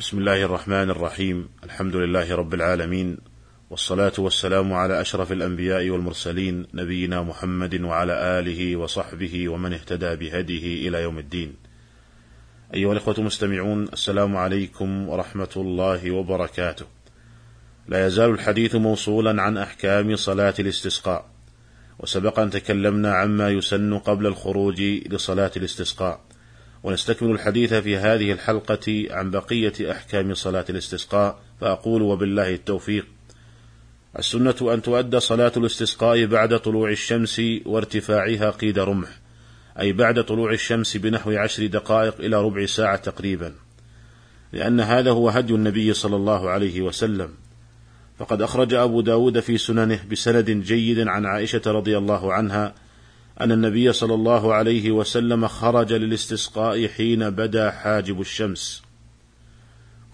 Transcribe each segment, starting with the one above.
بسم الله الرحمن الرحيم. الحمد لله رب العالمين والصلاة والسلام على أشرف الأنبياء والمرسلين نبينا محمد وعلى آله وصحبه ومن اهتدى بهديه إلى يوم الدين. أيها الإخوة المستمعون السلام عليكم ورحمة الله وبركاته. لا يزال الحديث موصولا عن أحكام صلاة الاستسقاء وسبق أن تكلمنا عما يسن قبل الخروج لصلاة الاستسقاء. ونستكمل الحديث في هذه الحلقة عن بقية أحكام صلاة الاستسقاء فأقول وبالله التوفيق. السنة أن تؤدى صلاة الاستسقاء بعد طلوع الشمس وارتفاعها قيد رمح أي بعد طلوع الشمس بنحو عشر دقائق إلى ربع ساعة تقريبا لأن هذا هو هدي النبي صلى الله عليه وسلم. فقد أخرج أبو داود في سننه بسند جيد عن عائشة رضي الله عنها أن النبي صلى الله عليه وسلم خرج للاستسقاء حين بدا حاجب الشمس.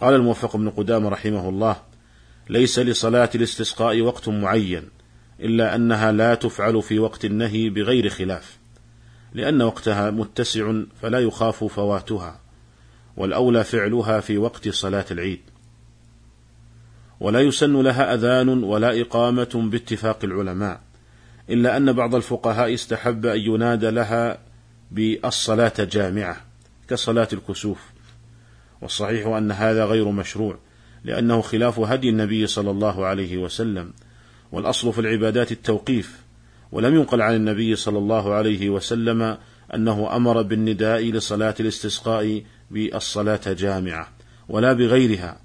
قال الموفق بن قدام رحمه الله ليس لصلاة الاستسقاء وقت معين إلا أنها لا تفعل في وقت النهي بغير خلاف لأن وقتها متسع فلا يخاف فواتها والأولى فعلها في وقت صلاة العيد. ولا يسن لها أذان ولا إقامة باتفاق العلماء. إلا أن بعض الفقهاء استحب أن ينادى لها بالصلاة جامعة كصلاة الكسوف. والصحيح أن هذا غير مشروع لأنه خلاف هدي النبي صلى الله عليه وسلم والأصل في العبادات التوقيف ولم ينقل عن النبي صلى الله عليه وسلم أنه أمر بالنداء لصلاة الاستسقاء بالصلاة جامعة ولا بغيرها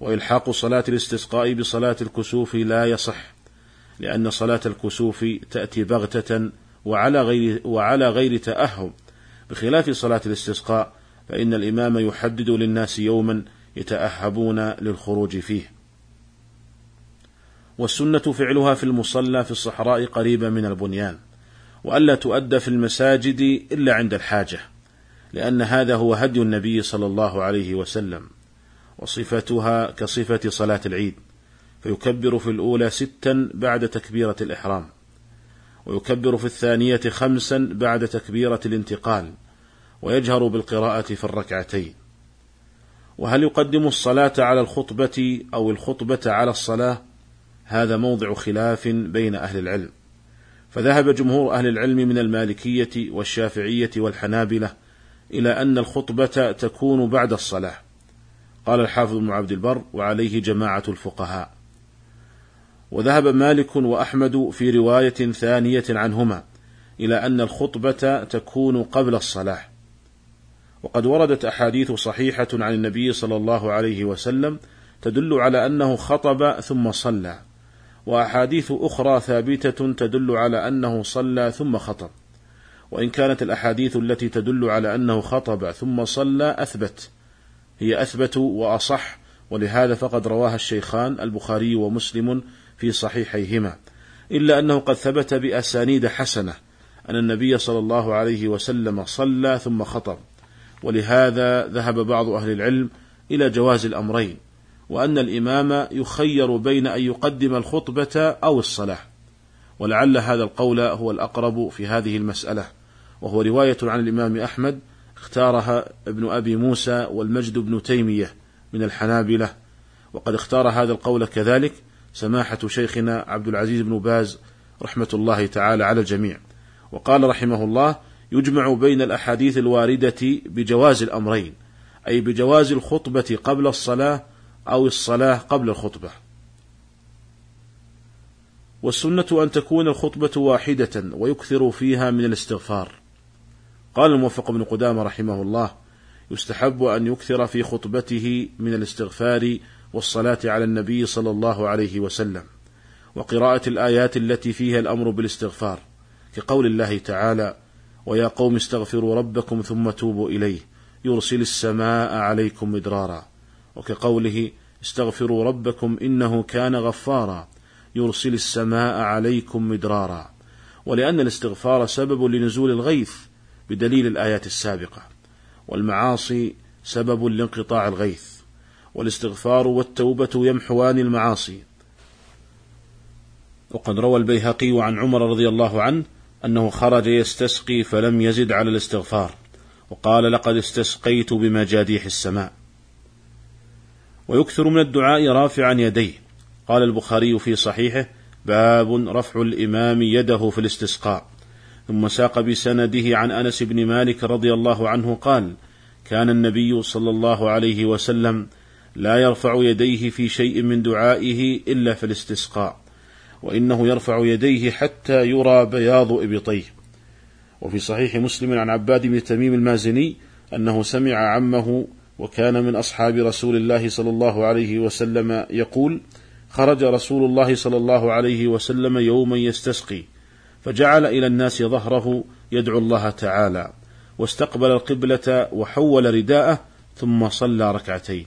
وإلحاق صلاة الاستسقاء بصلاة الكسوف لا يصح. لأن صلاة الكسوف تأتي بغتة وعلى غير وعلى غير تأهب بخلاف صلاة الاستسقاء فإن الإمام يحدد للناس يوما يتأهبون للخروج فيه. والسنة فعلها في المصلى في الصحراء قريبة من البنيان، وألا تؤدى في المساجد إلا عند الحاجة، لأن هذا هو هدي النبي صلى الله عليه وسلم، وصفتها كصفة صلاة العيد، فيكبر في الأولى ستا بعد تكبيرة الإحرام ويكبر في الثانية خمسا بعد تكبيرة الانتقال ويجهر بالقراءة في الركعتين. وهل يقدم الصلاة على الخطبة أو الخطبة على الصلاة؟ هذا موضع خلاف بين أهل العلم. فذهب جمهور أهل العلم من المالكية والشافعية والحنابلة إلى أن الخطبة تكون بعد الصلاة. قال الحافظ بن عبد البر وعليه جماعة الفقهاء وذهب مالك وأحمد في رواية ثانية عنهما إلى أن الخطبة تكون قبل الصلاة. وقد وردت أحاديث صحيحة عن النبي صلى الله عليه وسلم تدل على أنه خطب ثم صلى وأحاديث أخرى ثابتة تدل على أنه صلى ثم خطب. وإن كانت الأحاديث التي تدل على أنه خطب ثم صلى أثبت هي أثبت وأصح ولهذا فقد رواها الشيخان البخاري ومسلم في صحيحيهما إلا أنه قد ثبت بأسانيد حسنة أن النبي صلى الله عليه وسلم صلى ثم خطب ولهذا ذهب بعض أهل العلم إلى جواز الأمرين وأن الإمام يخير بين أن يقدم الخطبة أو الصلاة ولعل هذا القول هو الأقرب في هذه المسألة وهو رواية عن الإمام أحمد اختارها ابن أبي موسى والمجد بن تيمية من الحنابلة وقد اختار هذا القول كذلك سماحة شيخنا عبد العزيز بن باز رحمة الله تعالى على الجميع. وقال رحمه الله يجمع بين الأحاديث الواردة بجواز الأمرين أي بجواز الخطبة قبل الصلاة أو الصلاة قبل الخطبة. والسنة أن تكون الخطبة واحدة ويكثر فيها من الاستغفار. قال الموفق بن قدامة رحمه الله يستحب أن يكثر في خطبته من الاستغفار والصلاة على النبي صلى الله عليه وسلم وقراءة الآيات التي فيها الأمر بالاستغفار كقول الله تعالى ويا قوم استغفروا ربكم ثم توبوا إليه يرسل السماء عليكم مدرارا. وكقوله استغفروا ربكم إنه كان غفارا يرسل السماء عليكم مدرارا. ولأن الاستغفار سبب لنزول الغيث بدليل الآيات السابقة والمعاصي سبب لانقطاع الغيث. والاستغفار والتوبة يمحوان المعاصي. وقد روى البيهقي عن عمر رضي الله عنه أنه خرج يستسقي فلم يزد على الاستغفار وقال لقد استسقيت بمجاديح السماء ويكثر من الدعاء رافعا يديه. قال البخاري في صحيحه باب رفع الإمام يده في الاستسقاء ثم ساق بسنده عن أنس بن مالك رضي الله عنه قال كان النبي صلى الله عليه وسلم لا يرفع يديه في شيء من دعائه إلا في الاستسقاء وإنه يرفع يديه حتى يرى بياض إبطيه. وفي صحيح مسلم عن عباد بن تميم المازني أنه سمع عمه وكان من أصحاب رسول الله صلى الله عليه وسلم يقول خرج رسول الله صلى الله عليه وسلم يوما يستسقي فجعل إلى الناس ظهره يدعو الله تعالى واستقبل القبلة وحول رداءه ثم صلى ركعتين.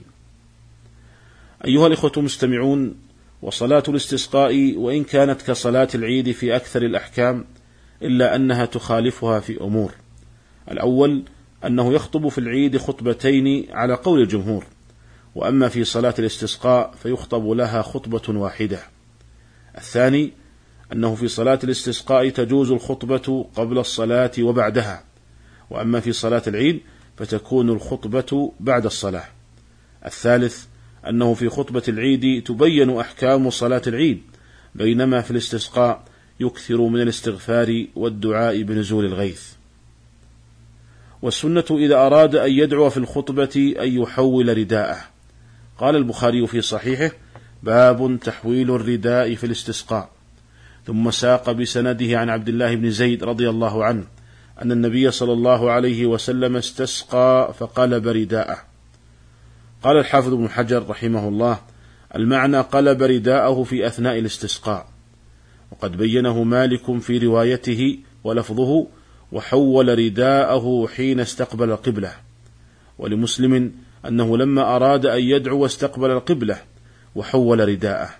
أيها الإخوة المستمعون وصلاة الاستسقاء وإن كانت كصلاة العيد في أكثر الأحكام إلا أنها تخالفها في أمور. الأول أنه يخطب في العيد خطبتين على قول الجمهور وأما في صلاة الاستسقاء فيخطب لها خطبة واحدة. الثاني أنه في صلاة الاستسقاء تجوز الخطبة قبل الصلاة وبعدها وأما في صلاة العيد فتكون الخطبة بعد الصلاة. الثالث أنه في خطبة العيد تبين أحكام صلاة العيد بينما في الاستسقاء يكثر من الاستغفار والدعاء بنزول الغيث. والسنة إذا أراد أن يدعو في الخطبة أن يحول رداءه. قال البخاري في صحيحه باب تحويل الرداء في الاستسقاء. ثم ساق بسنده عن عبد الله بن زيد رضي الله عنه أن النبي صلى الله عليه وسلم استسقى فقلب رداءه. قال الحافظ ابن حجر رحمه الله المعنى قلب رداءه في أثناء الاستسقاء. وقد بينه مالك في روايته ولفظه وحول رداءه حين استقبل القبلة. ولمسلم أنه لما أراد أن يدعو واستقبل القبلة وحول رداءه.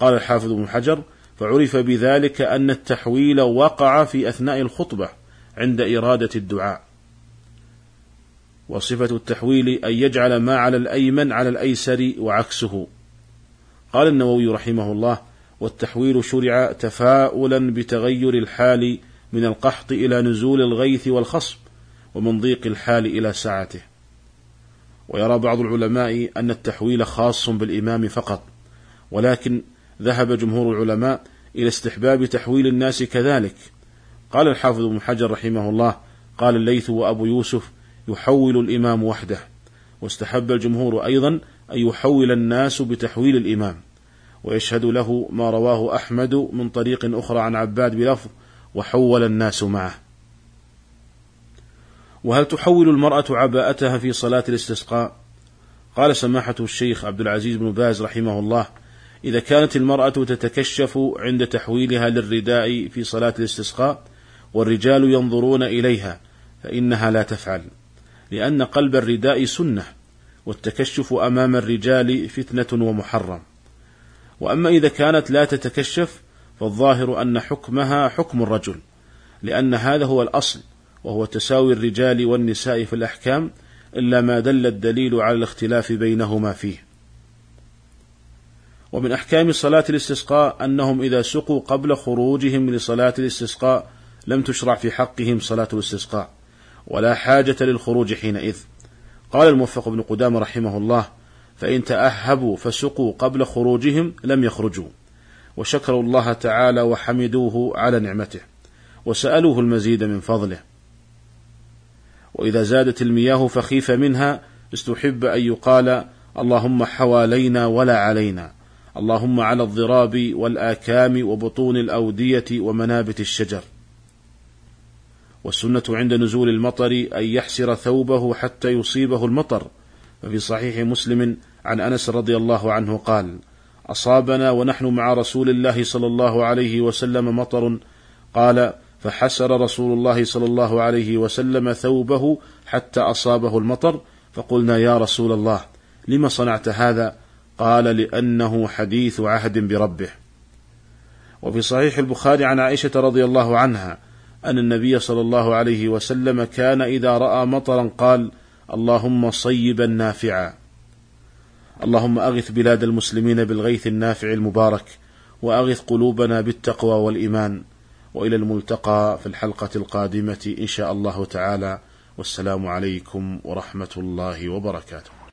قال الحافظ ابن حجر فعرف بذلك أن التحويل وقع في أثناء الخطبة عند إرادة الدعاء. وصفة التحويل أن يجعل ما على الأيمن على الأيسر وعكسه. قال النووي رحمه الله والتحويل شرع تفاؤلا بتغير الحال من القحط إلى نزول الغيث والخصب ومن ضيق الحال إلى سعته ويرى بعض العلماء أن التحويل خاص بالإمام فقط ولكن ذهب جمهور العلماء إلى استحباب تحويل الناس كذلك. قال الحافظ ابن حجر رحمه الله قال الليث وأبو يوسف يحول الإمام وحده. واستحب الجمهور أيضا أن يحول الناس بتحويل الإمام. ويشهد له ما رواه أحمد من طريق أخرى عن عباد بلفظ وحول الناس معه. وهل تحول المرأة عباءتها في صلاة الاستسقاء؟ قال سماحة الشيخ عبد العزيز بن باز رحمه الله إذا كانت المرأة تتكشف عند تحويلها للرداء في صلاة الاستسقاء والرجال ينظرون إليها فإنها لا تفعل. لأن قلب الرداء سنة والتكشف أمام الرجال فتنة ومحرم. وأما إذا كانت لا تتكشف فالظاهر أن حكمها حكم الرجل لأن هذا هو الأصل وهو تساوي الرجال والنساء في الأحكام إلا ما دل الدليل على الاختلاف بينهما فيه. ومن أحكام صلاة الاستسقاء أنهم إذا سقوا قبل خروجهم لصلاة الاستسقاء لم تشرع في حقهم صلاة الاستسقاء. ولا حاجة للخروج حينئذ. قال الموفق بن قدامة رحمه الله فإن تأهبوا فسقوا قبل خروجهم لم يخرجوا. وشكروا الله تعالى وحمدوه على نعمته وسألوه المزيد من فضله. وإذا زادت المياه فخيف منها استحب أن يقال اللهم حوالينا ولا علينا. اللهم على الضراب والآكام وبطون الأودية ومنابت الشجر. والسنة عند نزول المطر أن يحسر ثوبه حتى يصيبه المطر. ففي صحيح مسلم عن أنس رضي الله عنه قال أصابنا ونحن مع رسول الله صلى الله عليه وسلم مطر. قال فحسر رسول الله صلى الله عليه وسلم ثوبه حتى أصابه المطر. فقلنا يا رسول الله لم صنعت هذا؟ قال لأنه حديث عهد بربه. وفي صحيح البخاري عن عائشة رضي الله عنها أن النبي صلى الله عليه وسلم كان إذا رأى مطرا قال اللهم صيبا نافعا. اللهم أغث بلاد المسلمين بالغيث النافع المبارك وأغث قلوبنا بالتقوى والإيمان. وإلى الملتقى في الحلقة القادمة إن شاء الله تعالى. والسلام عليكم ورحمة الله وبركاته.